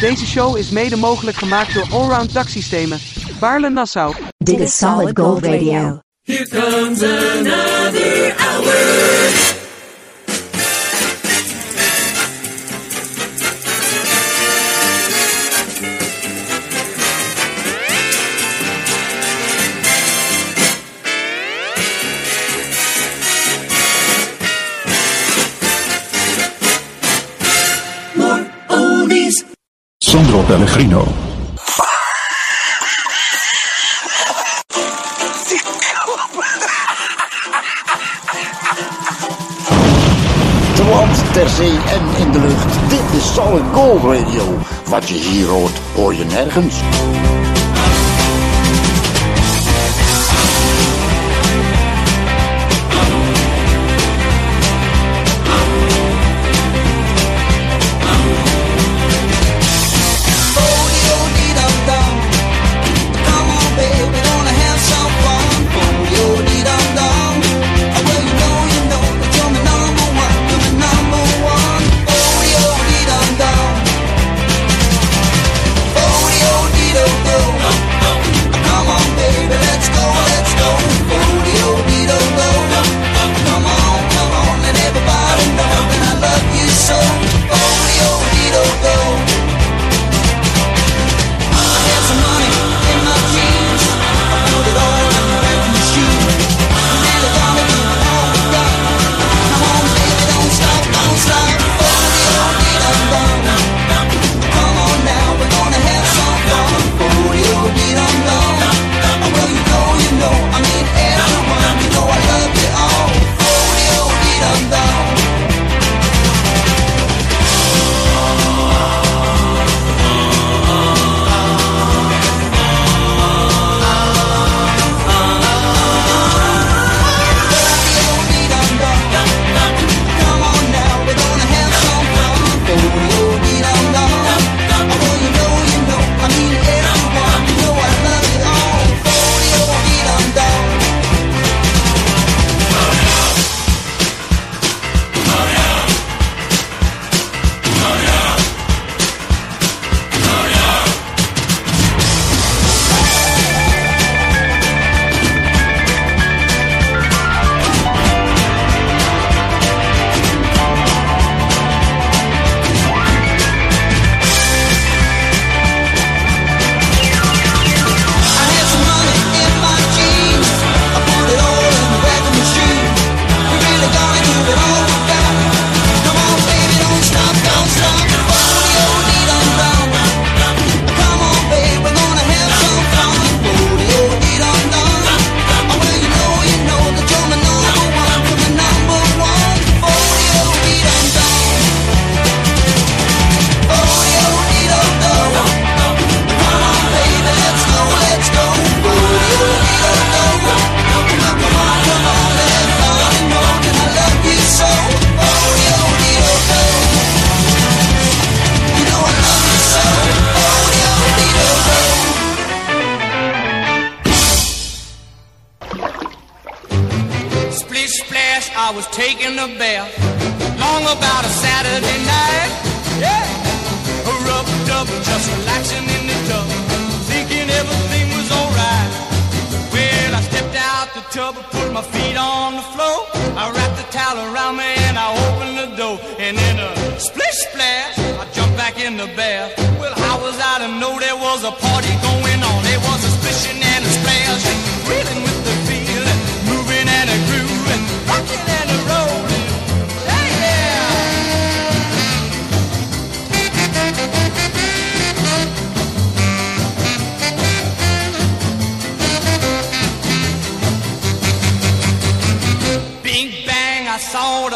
Deze show is mede mogelijk gemaakt door Allround Daksystemen, Baarle Nassau. Dit is Solid Gold Radio. Here comes another hour. Pellegrino. Te land, ter zee en in de lucht. Dit is Solid Gold Radio. Wat je hier hoort, hoor je nergens.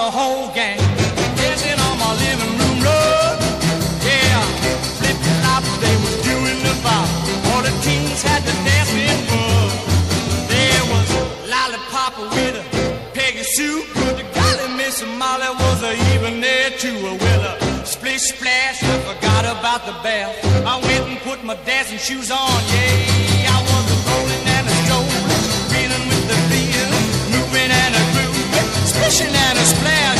the whole gang dancing on my living room rug. Yeah, flip flop, they was doing the bop. All the teens had to dance in mud. There was lollipop with a Peggy Sue. Good to golly, Miss Molly was a even there too. Well, a splish splash, I forgot about the bath. I went and put my dancing shoes on. Yeah. passion and his plan.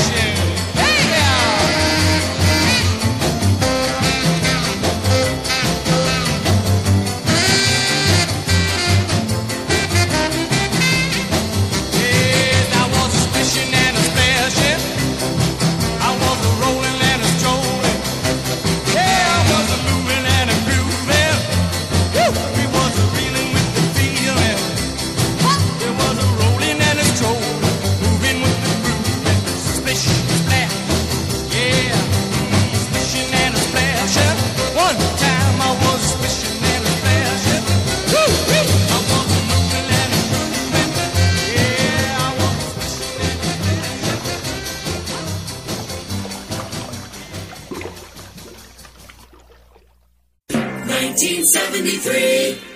1973.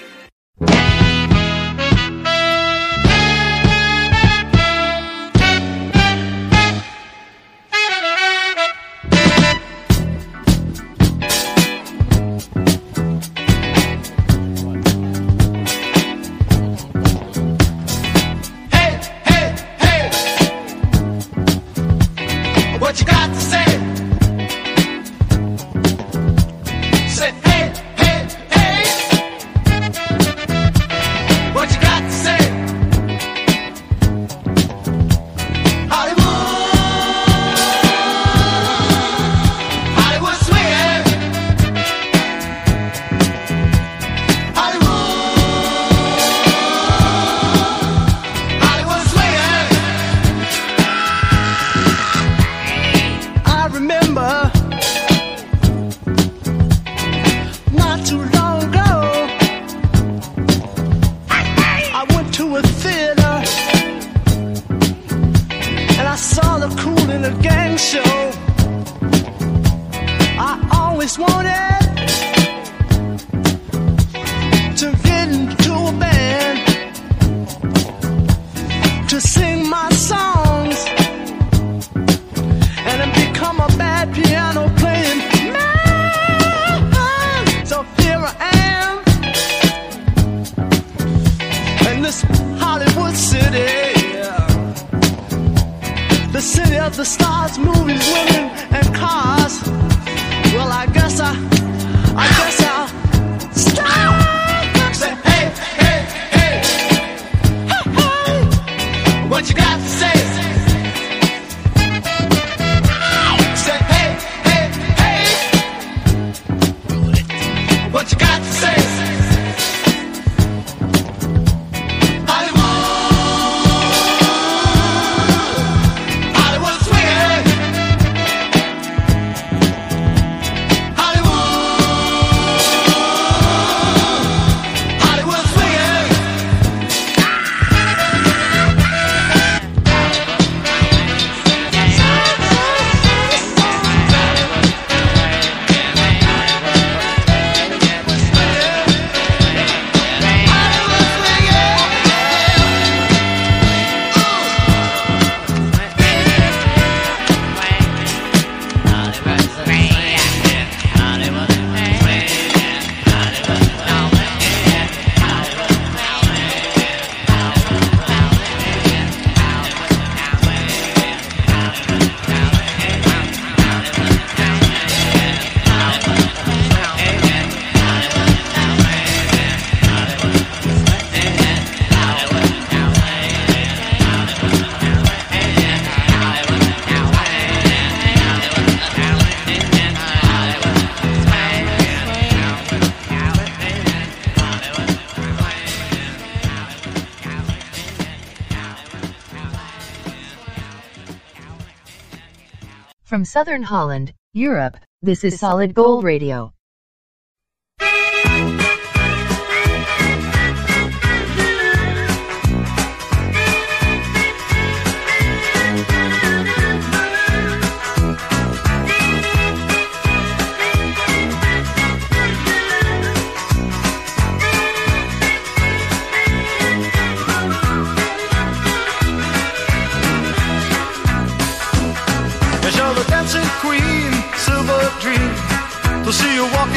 From Southern Holland, Europe, this is Solid Gold Radio.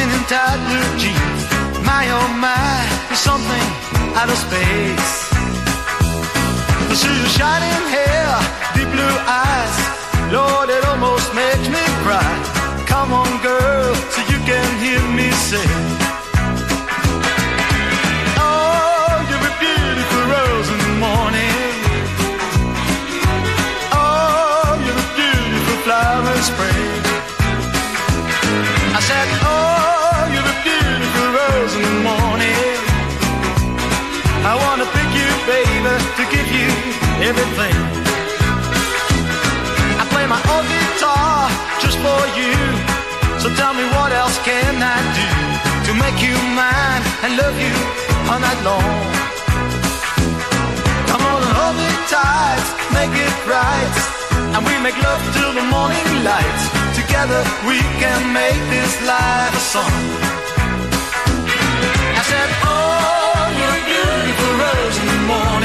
Walking in tight blue jeans. My oh my, you're something out of space. See your shining hair, everything. I play my old guitar just for you. So tell me what else can I do to make you mine and love you all night long? Come on and hold me tight, make it right, and we make love till the morning light. Together we can make this life a song. I said, Oh, you're beautiful rose in the morning.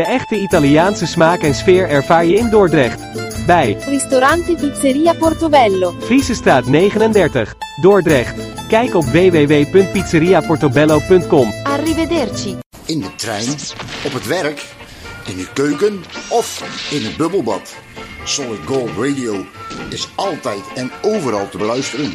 De echte Italiaanse smaak en sfeer ervaar je in Dordrecht. Bij Ristorante Pizzeria Portobello. Friesestraat 39, Dordrecht. Kijk op www.pizzeriaportobello.com. Arrivederci. In de trein, op het werk, in de keuken of in het bubbelbad. Solid Gold Radio is altijd en overal te beluisteren.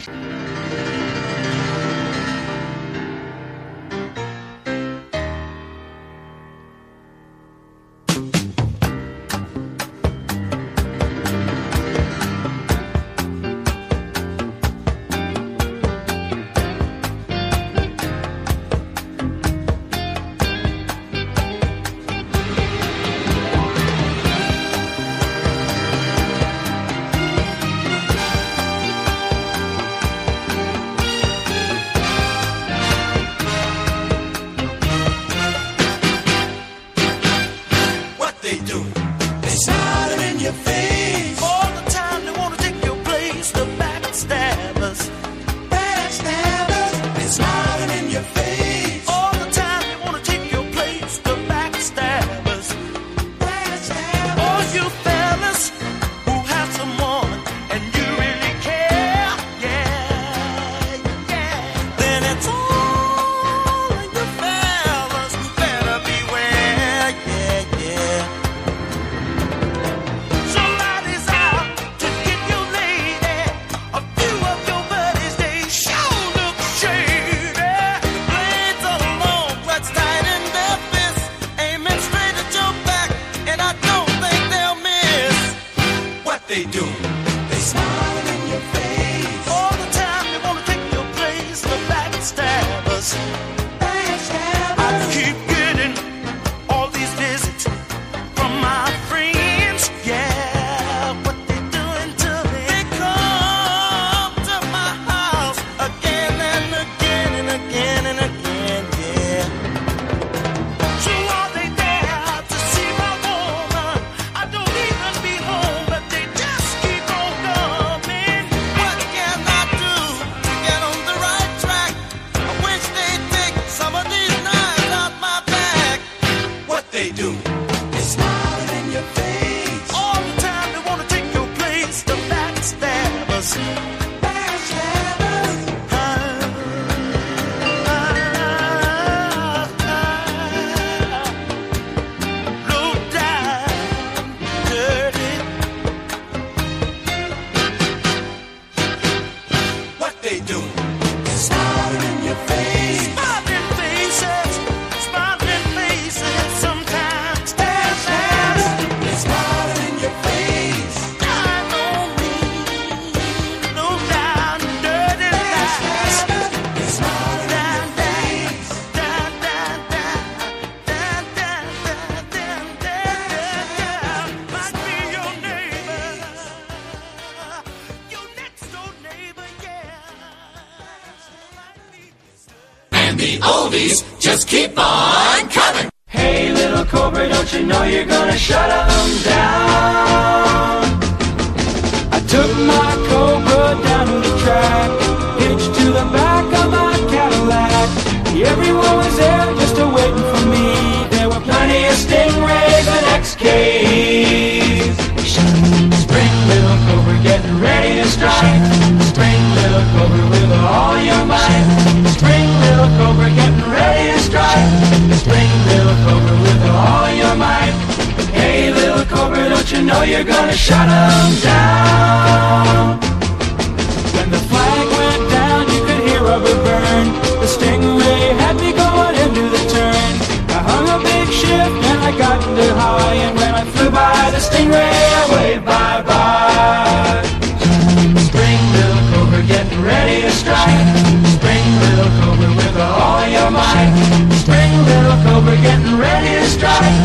his stride.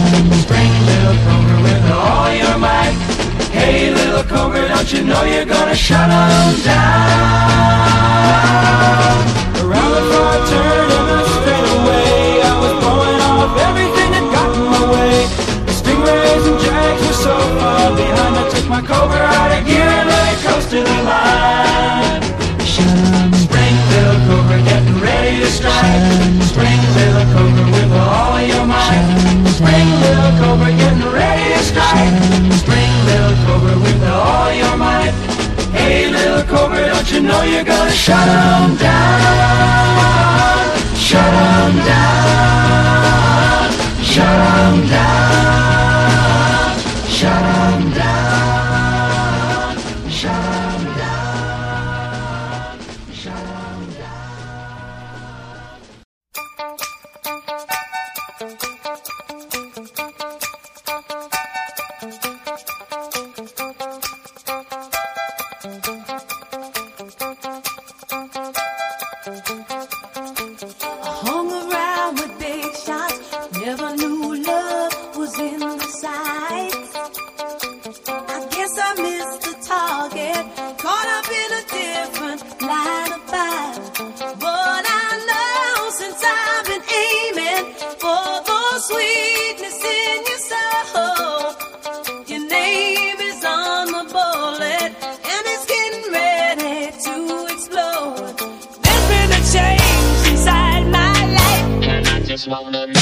Spring, little cobra, with all your might. Hey, little cobra, don't you know you're gonna shut him down? Around the far turn and I straight away, I was blowing off everything that got in my way. Stingrays and jags were so far behind, I took my Cobra out of gear and let it coast to the line. Spring, little Cobra, getting ready to strike. Spring, little Cobra, with all your might. Spring little cobra getting ready to strike. Spring little cobra with all your might. Hey little cobra, don't you know you're gonna shut them down? Shut them down. Shut them down. Schlauen.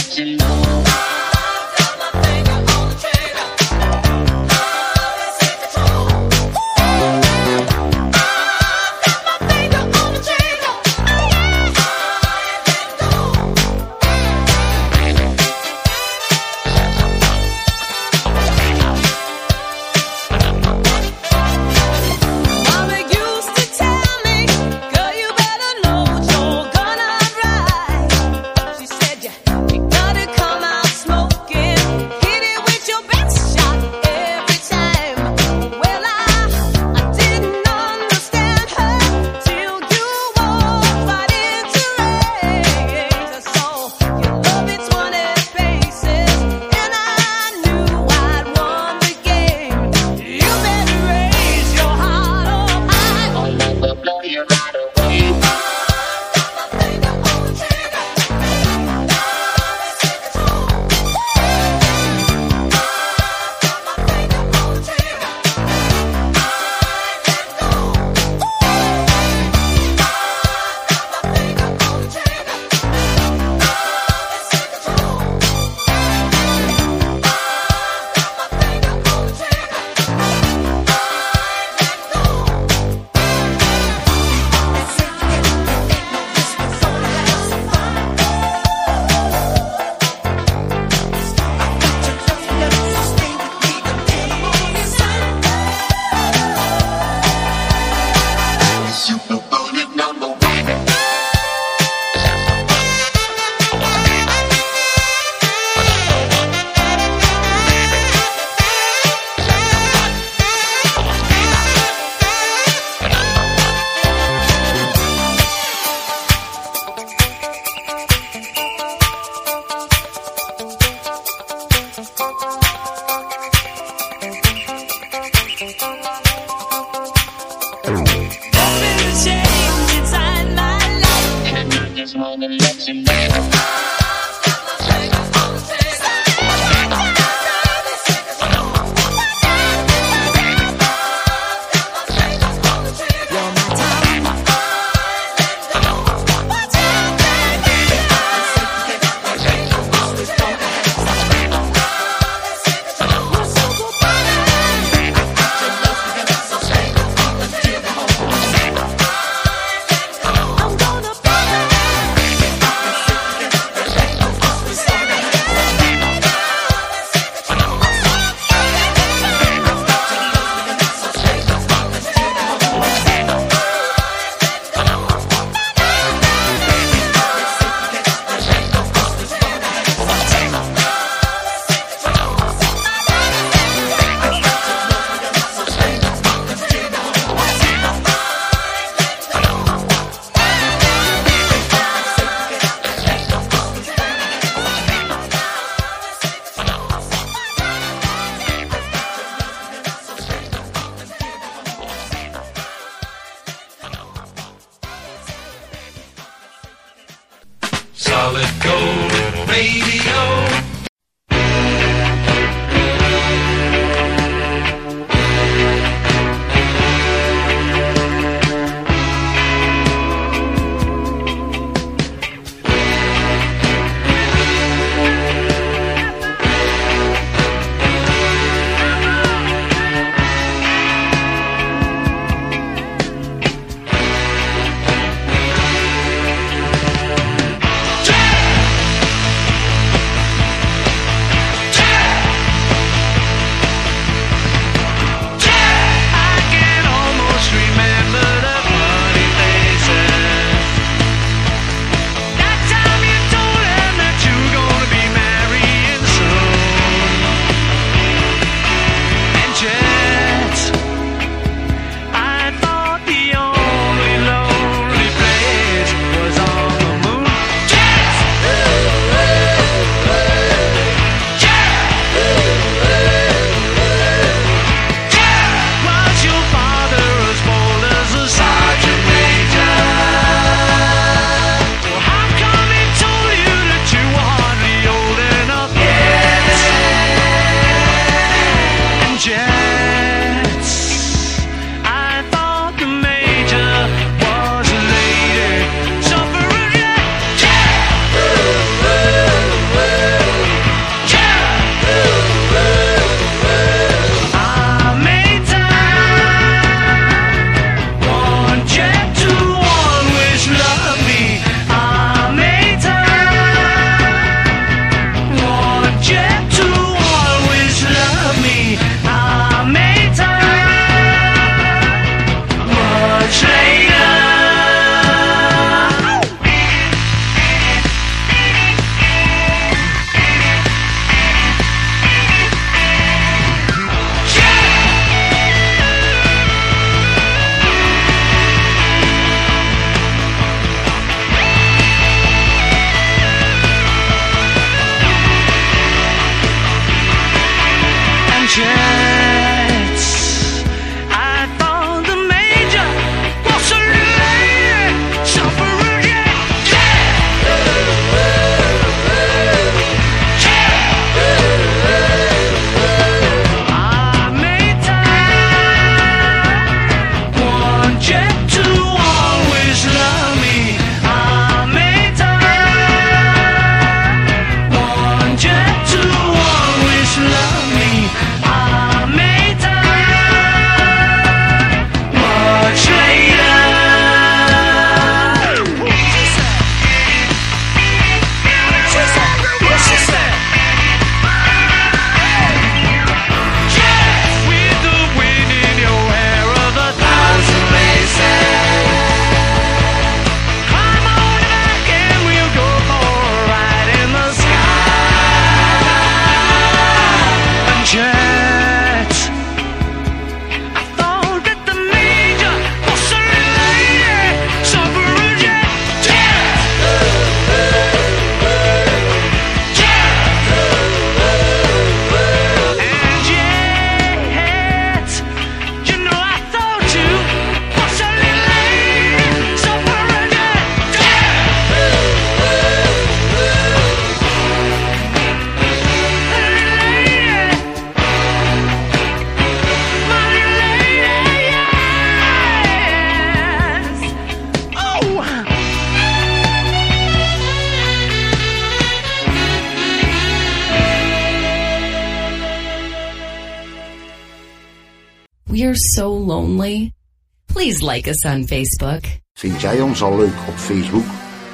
Like us on Facebook. Vind jij ons al leuk op Facebook?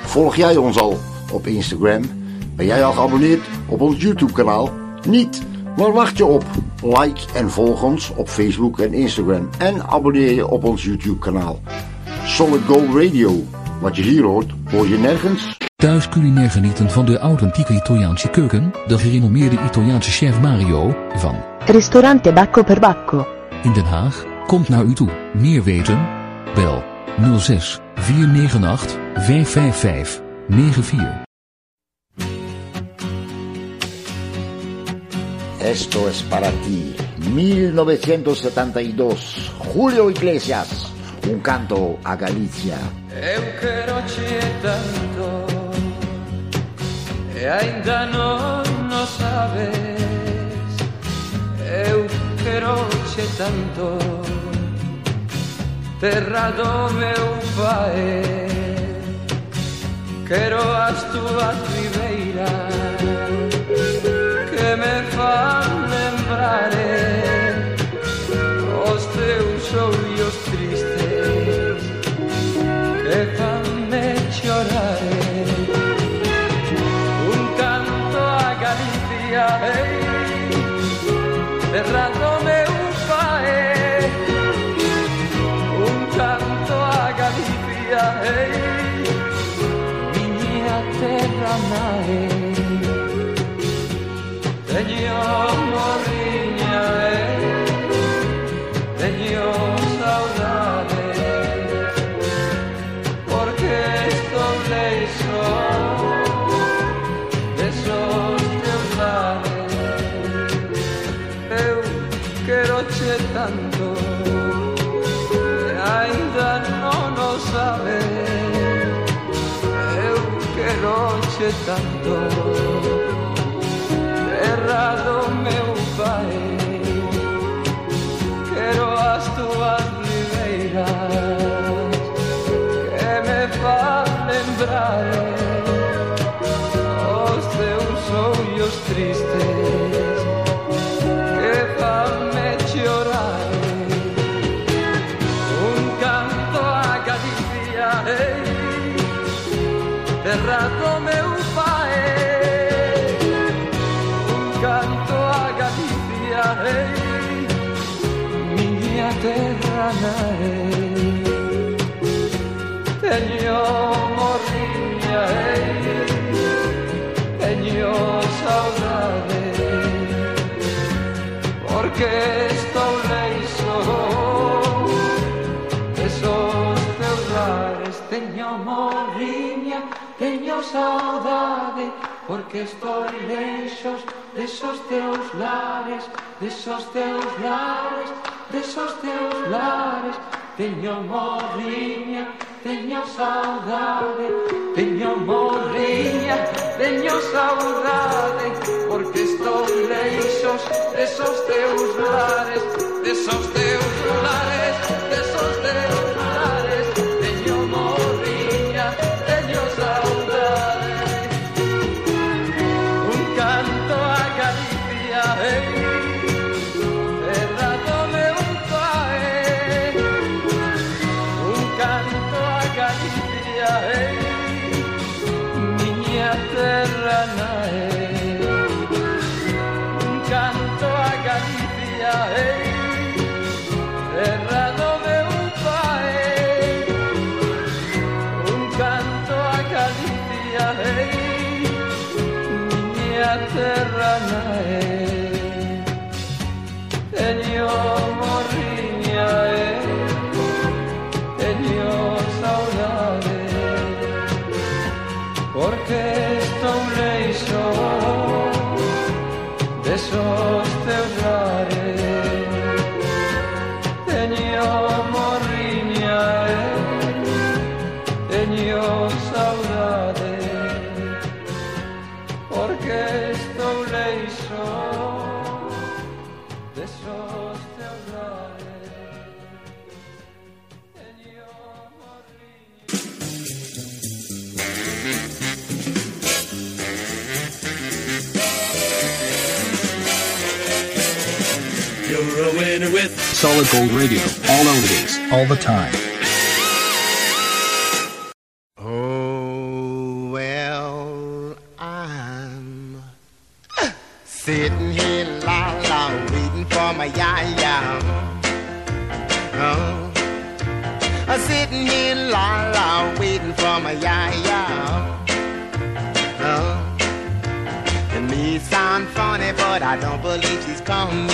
Volg jij ons al op Instagram? Ben jij al geabonneerd op ons YouTube kanaal? Niet? Waar wacht je op? Like en volg ons op Facebook en Instagram. En abonneer je op ons YouTube kanaal. Solid Gold Radio. Wat je hier hoort, hoor je nergens. Thuis culinair genieten van de authentieke Italiaanse keuken, de gerenommeerde Italiaanse chef Mario van Ristorante Bacco per Bacco. in Den Haag komt naar u toe. Meer weten? Bel 06 498 555 94. Esto es para ti. 1972. Julio Iglesias. Un canto a Galicia. Eu quero che tanto E ainda non o sabes Eu quero che tanto cerrado meu pai Quero as túas ribeiras Que me fan lembrar Os teus ollos tristes Que fanme chorar Un canto a Galicia Ei, cerrado croce tanto e ainda non lo sabe. Eu croce tanto. que estoy leixos desos teus lares, desos teus lares, desos teus lares. Teño morriña, teño saudade, teño morriña, teño saudade, porque estou leixos desos teus lares, desos teus lares. Solid Gold Radio. All oldies, all the time. Oh, well, I'm sitting here, la la, waiting for my ya ya. Oh, I'm sitting here, la la, waiting for my ya ya. Oh, it may sound funny, but I don't believe she's coming.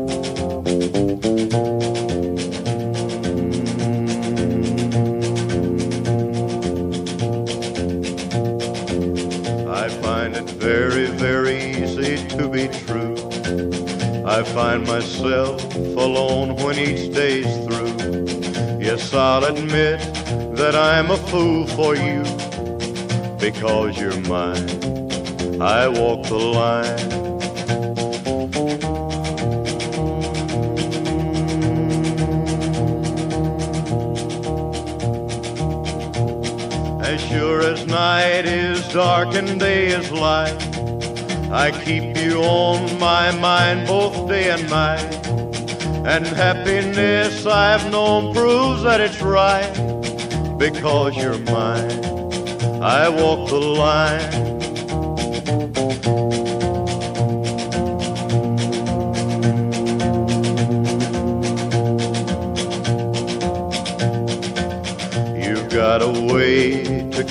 I find it very, very easy to be true. I find myself alone when each day's through. Yes, I'll admit that I'm a fool for you because you're mine. I walk the line. Night is dark and day is light, I keep you on my mind both day and night. And happiness I've known proves that it's right because you're mine. I walk the line.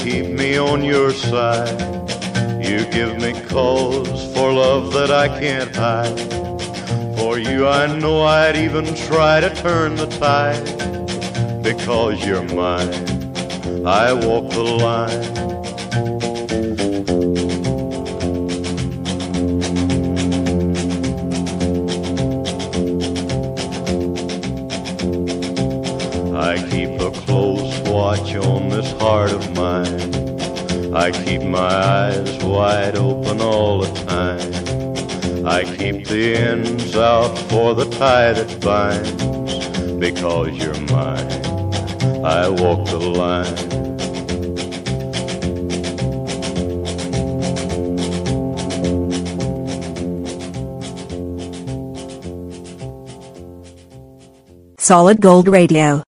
Keep me on your side. You give me cause for love that I can't hide. For you, I know I'd even try to turn the tide. Because you're mine, I walk the line. keep the ends out for the tie that binds. Because you're mine, I walk the line. Solid Gold Radio.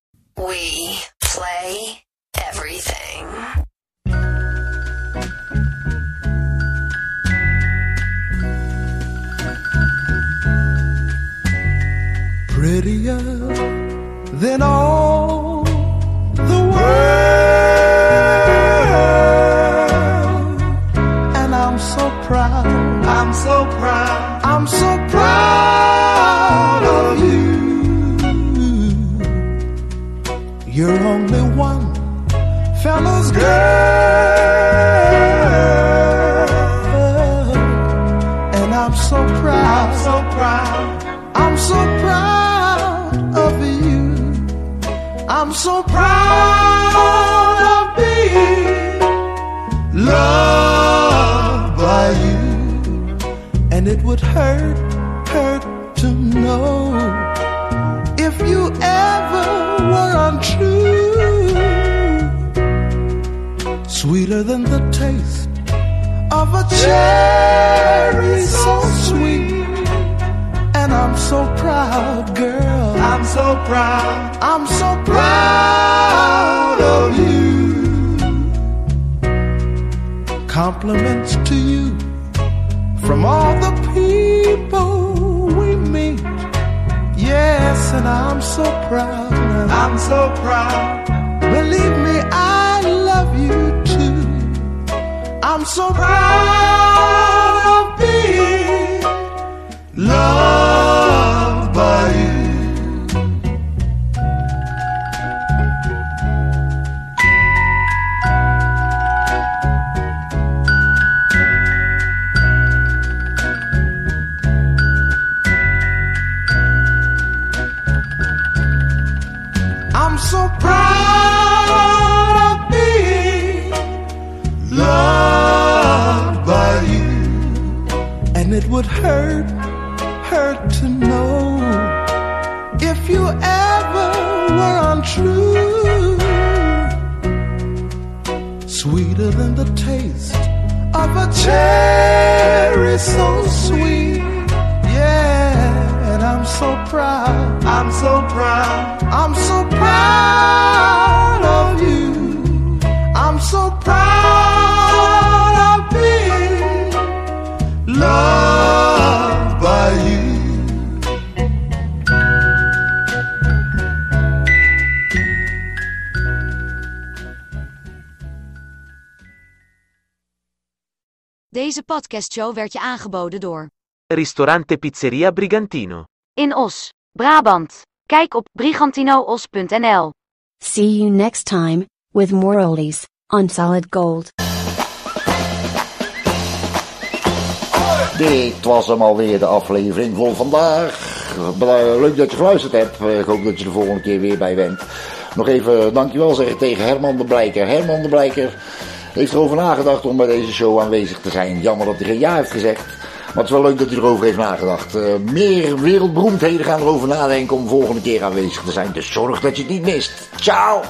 Deze podcastshow werd je aangeboden door Ristorante Pizzeria Brigantino. In Os, Brabant. Kijk op brigantinoos.nl. See you next time, with more oldies, on Solid Gold. Dit was hem alweer, de aflevering voor vandaag. Leuk dat je geluisterd hebt. Ik hoop dat je de volgende keer weer bij bent. Nog even dankjewel zeggen tegen Herman de Blijker. Herman de Blijker heeft erover nagedacht om bij deze show aanwezig te zijn. Jammer dat hij geen ja heeft gezegd. Maar het is wel leuk dat hij erover heeft nagedacht. Eh, meer wereldberoemdheden gaan erover nadenken om volgende keer aanwezig te zijn. Dus zorg dat je het niet mist. Ciao!